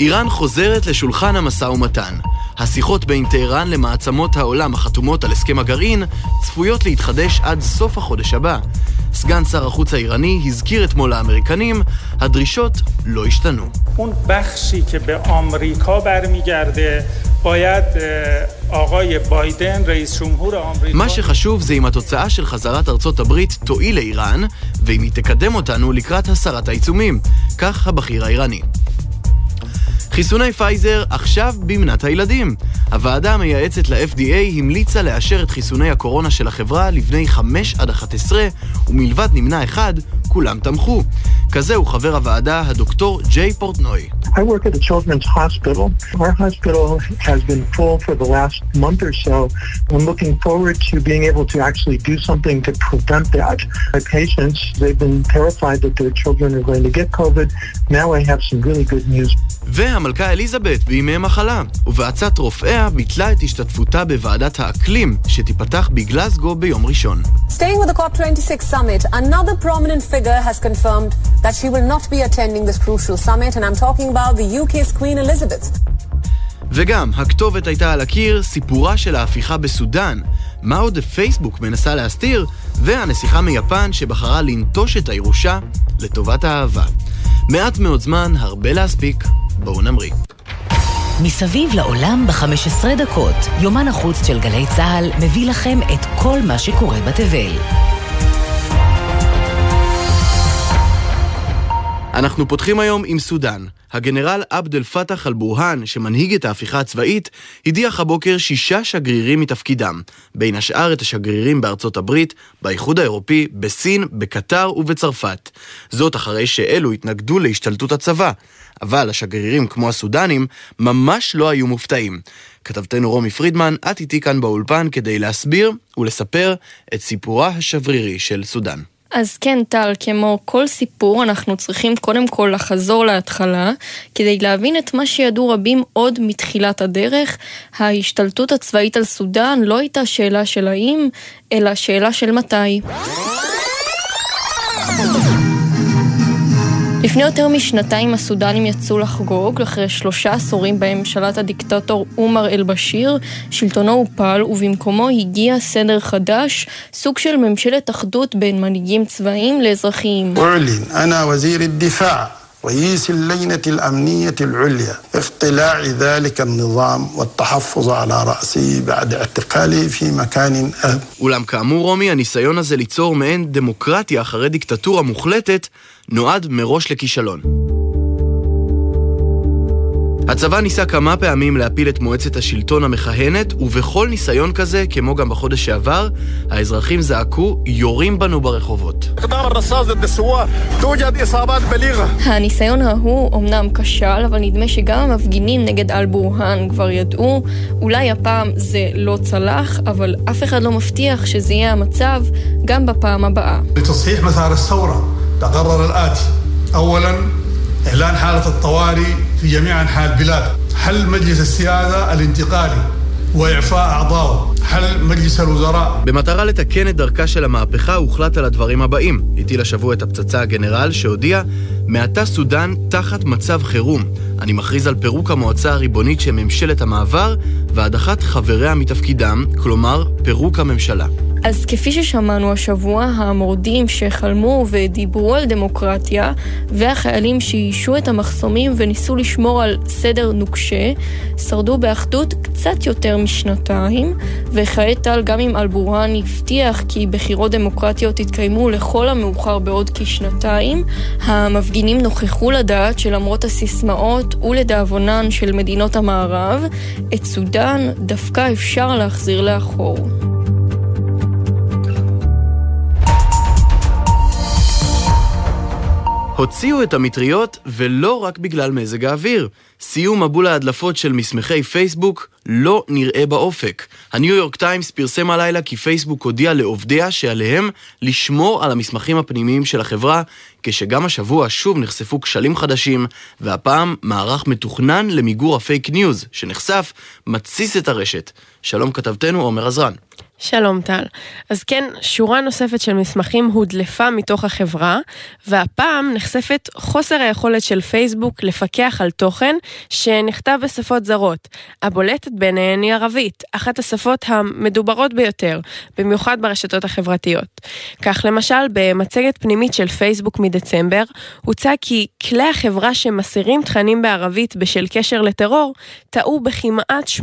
איראן חוזרת לשולחן המשא ומתן. השיחות בין טהרן למעצמות העולם החתומות על הסכם הגרעין צפויות להתחדש עד סוף החודש הבא. סגן שר החוץ האיראני הזכיר אתמול לאמריקנים, הדרישות לא השתנו. מה שחשוב זה אם התוצאה של חזרת ארצות הברית תועיל לאיראן, ואם היא תקדם אותנו לקראת הסרת העיצומים. כך הבכיר האיראני. חיסוני פייזר עכשיו במנת הילדים. הוועדה המייעצת ל-FDA המליצה לאשר את חיסוני הקורונה של החברה לבני 5 עד 11, ומלבד נמנע אחד, כולם תמכו. כזה הוא חבר הוועדה, הדוקטור ג'יי פורטנוי. Really. והמלכה אליזבת בימי מחלה, ובעצת רופאיה ביטלה את השתתפותה בוועדת האקלים, שתיפתח בגלסגו ביום ראשון. Staying with the COP26 summit, another prominent figure has confirmed that she will not be attending this crucial summit, and I'm talking about the UK's Queen Elizabeth. וגם, הכתובת הייתה על הקיר, סיפורה של ההפיכה בסודאן. מה עוד פייסבוק מנסה להסתיר? והנסיכה מיפן שבחרה לנטוש את הירושה לטובת האהבה. מעט מאוד זמן, הרבה להספיק. בואו נמריא. מסביב לעולם ב-15 דקות, יומן החוץ של גלי צה"ל מביא לכם את כל מה שקורה בתבל. אנחנו פותחים היום עם סודאן. הגנרל עבד אל פתח אל-בורהאן, שמנהיג את ההפיכה הצבאית, הדיח הבוקר שישה שגרירים מתפקידם, בין השאר את השגרירים בארצות הברית, באיחוד האירופי, בסין, בקטר ובצרפת. זאת אחרי שאלו התנגדו להשתלטות הצבא. אבל השגרירים, כמו הסודנים, ממש לא היו מופתעים. כתבתנו רומי פרידמן, את איתי כאן באולפן כדי להסביר ולספר את סיפורה השברירי של סודאן. אז כן, טל, כמו כל סיפור, אנחנו צריכים קודם כל לחזור להתחלה, כדי להבין את מה שידעו רבים עוד מתחילת הדרך. ההשתלטות הצבאית על סודאן לא הייתה שאלה של האם, אלא שאלה של מתי. לפני יותר משנתיים הסודנים יצאו לחגוג, אחרי שלושה עשורים בהם שלט הדיקטטור עומר אל-בשיר, שלטונו הופל ובמקומו הגיע סדר חדש, סוג של ממשלת אחדות בין מנהיגים צבאיים לאזרחיים. رئيس اللجنة الأمنية العليا اقتلاع ذلك النظام والتحفظ على رأسه بعد اعتقاله في مكان أهب. אולם כאמור, רומי, הניסיון הזה ליצור מעין דמוקרטיה אחרי דיקטטורה מוחלטת נועד מראש לכישלון. הצבא ניסה כמה פעמים להפיל את מועצת השלטון המכהנת, ובכל ניסיון כזה, כמו גם בחודש שעבר, האזרחים זעקו, יורים בנו ברחובות. הניסיון ההוא אומנם כשל, אבל נדמה שגם המפגינים נגד אל-בורהאן כבר ידעו, אולי הפעם זה לא צלח, אבל אף אחד לא מבטיח שזה יהיה המצב גם בפעם הבאה. إعلان حالة الطوارئ في جميع أنحاء البلاد حل مجلس السيادة الانتقالي وإعفاء أعضائه حل مجلس الوزراء. במטרה לתקן את דרכה של המהפכה הוחלט על הדברים הבאים. הטיל השבוע את הפצצה הגנרל שהודיע מעתה סודאן תחת מצב חירום. אני מכריז על פירוק המועצה הריבונית של ממשלת המעבר והדחת חבריה מתפקידם, כלומר פירוק הממשלה. אז כפי ששמענו השבוע, המורדים שחלמו ודיברו על דמוקרטיה, והחיילים שאישו את המחסומים וניסו לשמור על סדר נוקשה, שרדו באחדות קצת יותר משנתיים, וכעת טל גם אם אלבורהאן הבטיח כי בחירות דמוקרטיות יתקיימו לכל המאוחר בעוד כשנתיים, המפגינים נוכחו לדעת שלמרות הסיסמאות ולדאבונן של מדינות המערב, את סודאן דווקא אפשר להחזיר לאחור. הוציאו את המטריות ולא רק בגלל מזג האוויר. סיום מבול ההדלפות של מסמכי פייסבוק לא נראה באופק. הניו יורק טיימס פרסם הלילה כי פייסבוק הודיע לעובדיה שעליהם לשמור על המסמכים הפנימיים של החברה, כשגם השבוע שוב נחשפו כשלים חדשים, והפעם מערך מתוכנן למיגור הפייק ניוז, שנחשף, מתסיס את הרשת. שלום כתבתנו עומר עזרן. שלום טל. אז כן, שורה נוספת של מסמכים הודלפה מתוך החברה, והפעם נחשפת חוסר היכולת של פייסבוק לפקח על תוכן שנכתב בשפות זרות. הבולטת ביניהן היא ערבית, אחת השפות המדוברות ביותר, במיוחד ברשתות החברתיות. כך למשל, במצגת פנימית של פייסבוק מדצמבר, הוצע כי כלי החברה שמסירים תכנים בערבית בשל קשר לטרור, טעו בכמעט 80%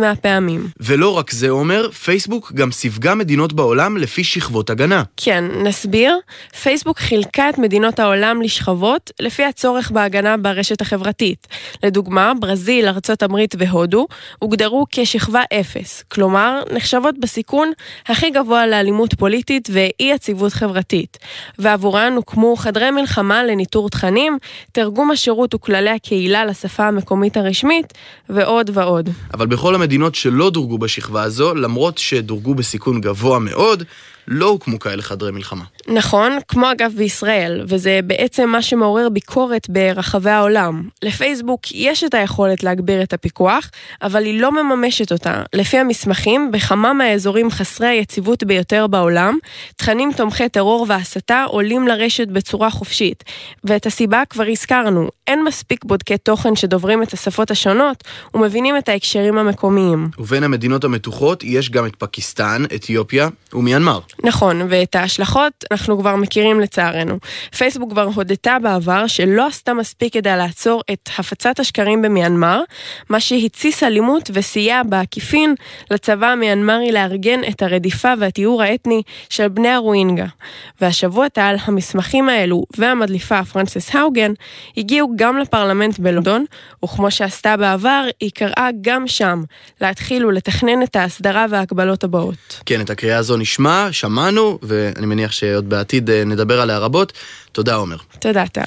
מהפעמים. ולא רק זה אומר, פייסבוק פייסבוק גם סיווגה מדינות בעולם לפי שכבות הגנה. כן, נסביר. פייסבוק חילקה את מדינות העולם לשכבות לפי הצורך בהגנה ברשת החברתית. לדוגמה, ברזיל, ארצות הברית והודו הוגדרו כשכבה אפס, כלומר, נחשבות בסיכון הכי גבוה לאלימות פוליטית ואי יציבות חברתית. ועבורן הוקמו חדרי מלחמה לניטור תכנים, תרגום השירות וכללי הקהילה לשפה המקומית הרשמית, ועוד ועוד. אבל בכל המדינות שלא דורגו בשכבה הזו, למרות ש... שדורגו בסיכון גבוה מאוד, לא הוקמו כאלה חדרי מלחמה. נכון, כמו אגב בישראל, וזה בעצם מה שמעורר ביקורת ברחבי העולם. לפייסבוק יש את היכולת להגביר את הפיקוח, אבל היא לא מממשת אותה. לפי המסמכים, בכמה מהאזורים חסרי היציבות ביותר בעולם, תכנים תומכי טרור והסתה עולים לרשת בצורה חופשית. ואת הסיבה כבר הזכרנו, אין מספיק בודקי תוכן שדוברים את השפות השונות ומבינים את ההקשרים המקומיים. ובין המדינות המתוחות יש גם את פקיסטן, אתיופיה ומיינמר. נכון, ואת ההשלכות אנחנו כבר מכירים לצערנו. פייסבוק כבר הודתה בעבר שלא עשתה מספיק כדי לעצור את הפצת השקרים במיינמר, מה שהתסיס אלימות וסייע בעקיפין לצבא המיינמרי לארגן את הרדיפה והטיהור האתני של בני הרוינגה. והשבוע טל, המסמכים האלו והמדליפה פרנסס האוגן הגיעו גם לפרלמנט בלונדון, וכמו שעשתה בעבר, היא קראה גם שם להתחיל ולתכנן את ההסדרה וההגבלות הבאות. כן, את הקריאה הזו נשמע, שמענו, ואני מניח שעוד בעתיד אה, נדבר עליה רבות. תודה, עומר. תודה, טל.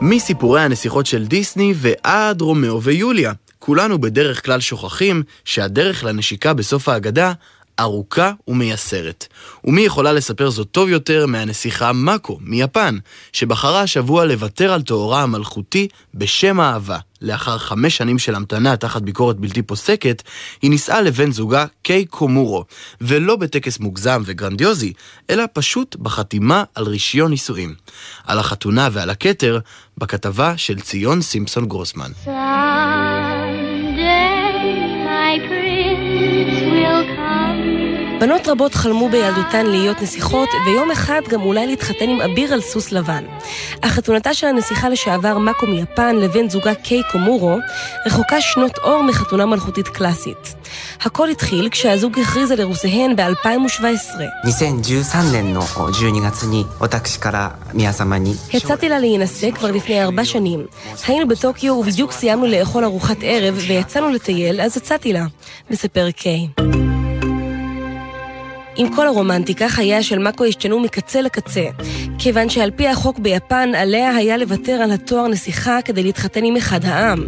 מסיפורי הנסיכות של דיסני ועד רומאו ויוליה. כולנו בדרך כלל שוכחים שהדרך לנשיקה בסוף ההגדה ארוכה ומייסרת. ומי יכולה לספר זאת טוב יותר מהנסיכה מאקו מיפן, שבחרה השבוע לוותר על תוארה המלכותי בשם אהבה. לאחר חמש שנים של המתנה תחת ביקורת בלתי פוסקת, היא נישאה לבן זוגה קיי קומורו, ולא בטקס מוגזם וגרנדיוזי, אלא פשוט בחתימה על רישיון נישואים. על החתונה ועל הכתר, בכתבה של ציון סימפסון גרוסמן. בנות רבות חלמו בילדותן להיות נסיכות, ויום אחד גם אולי להתחתן עם אביר על סוס לבן. אך חתונתה של הנסיכה לשעבר מאקו מיפן לבן זוגה קיי קומורו, רחוקה שנות אור מחתונה מלכותית קלאסית. הכל התחיל כשהזוג הכריז על אירוסיהן ב-2017. הצעתי לה להינשא כבר לפני ארבע שנים. היינו בטוקיו ובדיוק סיימנו לאכול ארוחת ערב ויצאנו לטייל, אז הצעתי לה, מספר קיי. עם כל הרומנטיקה, חייה של מאקו השתנו מקצה לקצה, כיוון שעל פי החוק ביפן, עליה היה לוותר על התואר נסיכה כדי להתחתן עם אחד העם.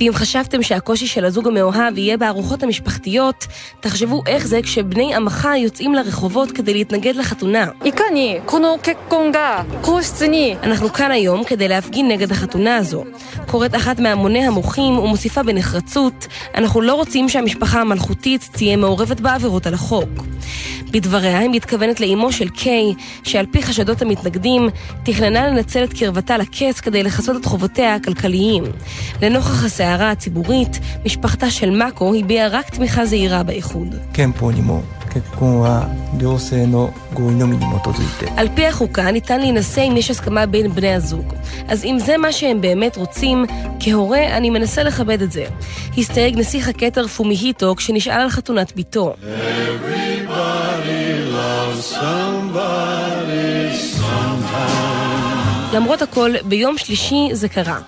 ואם חשבתם שהקושי של הזוג המאוהב יהיה בארוחות המשפחתיות, תחשבו איך זה כשבני עמך יוצאים לרחובות כדי להתנגד לחתונה. אנחנו כאן היום כדי להפגין נגד החתונה הזו. קוראת אחת מהמוני המוחים ומוסיפה בנחרצות, אנחנו לא רוצים שהמשפחה המלכותית תהיה מעורבת בעבירות על החוק. בדבריה היא מתכוונת לאימו של קיי, שעל פי חשדות המתנגדים, תכננה לנצל את קרבתה לכס כדי לכסות את חובותיה הכלכליים. לנוכח הסערה הציבורית, משפחתה של מאקו הביעה רק תמיכה זהירה באיחוד. כן, על פי החוקה ניתן להינשא אם יש הסכמה בין בני הזוג. אז אם זה מה שהם באמת רוצים, כהורה אני מנסה לכבד את זה. הסתייג נסיך הכתר פומיהיטו כשנשאל על חתונת בתו. למרות הכל, ביום שלישי זה קרה.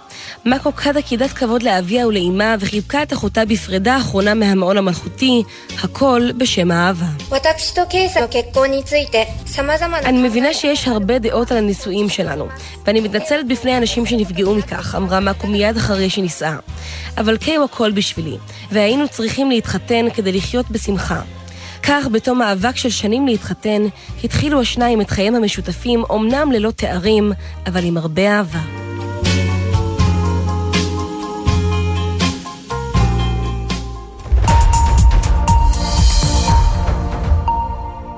מאקו קאדה קידת כבוד לאביה ולאימה וחיבקה את אחותה בפרידה האחרונה מהמעון המלכותי, הכל בשם האהבה. אני מבינה שיש הרבה דעות על הנישואים שלנו, ואני מתנצלת בפני האנשים שנפגעו מכך, אמרה מאקו מיד אחרי שנישאה. אבל קיי הוא הכל בשבילי, והיינו צריכים להתחתן כדי לחיות בשמחה. כך, בתום מאבק של שנים להתחתן, התחילו השניים את חייהם המשותפים, אמנם ללא תארים, אבל עם הרבה אהבה.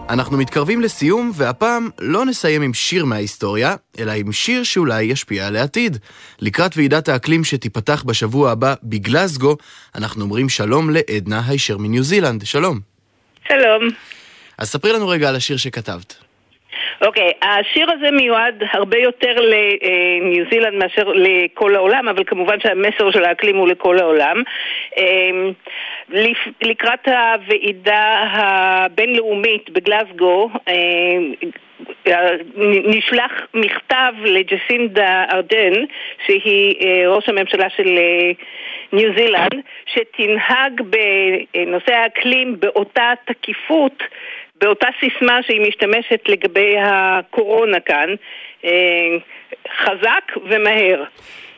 אנחנו מתקרבים לסיום, והפעם לא נסיים עם שיר מההיסטוריה, אלא עם שיר שאולי ישפיע על העתיד. לקראת ועידת האקלים שתיפתח בשבוע הבא בגלזגו, אנחנו אומרים שלום לעדנה היישר מניו זילנד. שלום. שלום. אז ספרי לנו רגע על השיר שכתבת. אוקיי, okay, השיר הזה מיועד הרבה יותר לניו זילנד מאשר לכל העולם, אבל כמובן שהמסר של האקלים הוא לכל העולם. אמ, לקראת הוועידה הבינלאומית בגלסגו, אמ, נשלח מכתב לג'סינדה ארדן, שהיא אה, ראש הממשלה של אה, ניו זילנד, שתנהג בנושא האקלים באותה תקיפות באותה סיסמה שהיא משתמשת לגבי הקורונה כאן, אה, חזק ומהר.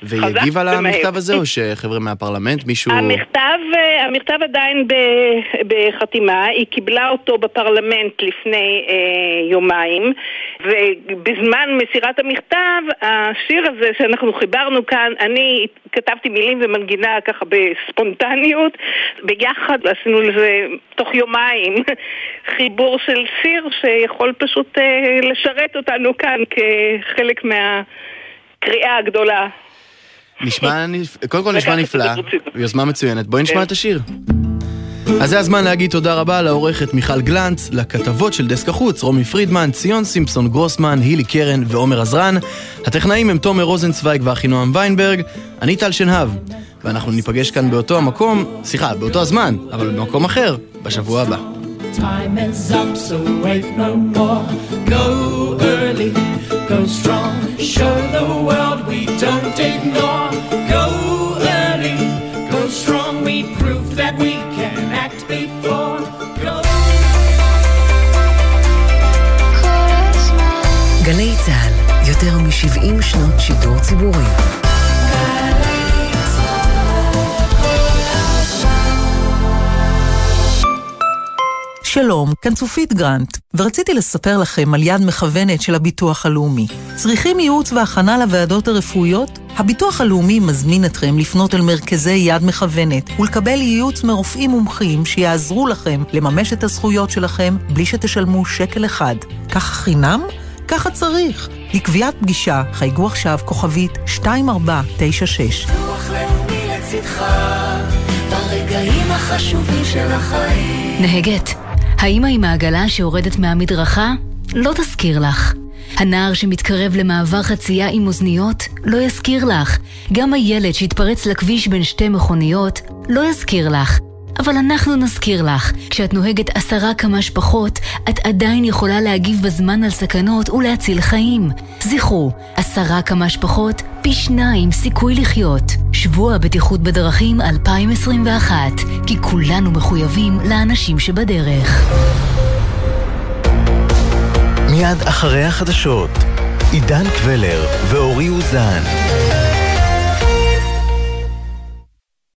והיא הגיבה למכתב הזה, או שחבר'ה מהפרלמנט, מישהו... המכתב, אה, המכתב עדיין בחתימה, היא קיבלה אותו בפרלמנט לפני אה, יומיים, ובזמן מסירת המכתב, השיר הזה שאנחנו חיברנו כאן, אני כתבתי מילים ומנגינה ככה בספונטניות, ביחד עשינו לזה תוך יומיים חיבור של שיר שיכול פשוט אה, לשרת אותנו כאן כחלק מהקריאה הגדולה. נשמע, קודם כל נשמע נפלא, יוזמה מצוינת. בואי נשמע את השיר. אז זה הזמן להגיד תודה רבה לעורכת מיכל גלנץ, לכתבות של דסק החוץ, רומי פרידמן, ציון סימפסון גרוסמן, הילי קרן ועומר עזרן. הטכנאים הם תומר רוזנצוויג ואחינועם ויינברג, אני טל שנהב. ואנחנו ניפגש כאן באותו המקום, סליחה, באותו הזמן, אבל במקום אחר, בשבוע הבא. Time is up, so wait no more. Go early, go strong. Show the world we don't ignore. Go early, go strong. We proved that we can act before. Go. גלי צה"ל, יותר מ-70 שנות שידור ציבורי. שלום, כאן צופית גרנט, ורציתי לספר לכם על יד מכוונת של הביטוח הלאומי. צריכים ייעוץ והכנה לוועדות הרפואיות? הביטוח הלאומי מזמין אתכם לפנות אל מרכזי יד מכוונת ולקבל ייעוץ מרופאים מומחים שיעזרו לכם לממש את הזכויות שלכם בלי שתשלמו שקל אחד. ככה חינם? ככה צריך. לקביעת פגישה, חייגו עכשיו כוכבית 2496. ביטוח לאומי לצדך, ברגעים החשובים של החיים. נהגת. האמא עם העגלה שיורדת מהמדרכה? לא תזכיר לך. הנער שמתקרב למעבר חצייה עם אוזניות? לא יזכיר לך. גם הילד שהתפרץ לכביש בין שתי מכוניות? לא יזכיר לך. אבל אנחנו נזכיר לך, כשאת נוהגת עשרה קמ"ש פחות, את עדיין יכולה להגיב בזמן על סכנות ולהציל חיים. זכרו, עשרה קמ"ש פחות, פי שניים סיכוי לחיות. שבוע הבטיחות בדרכים 2021, כי כולנו מחויבים לאנשים שבדרך. מיד אחרי החדשות, עידן קבלר ואורי אוזן.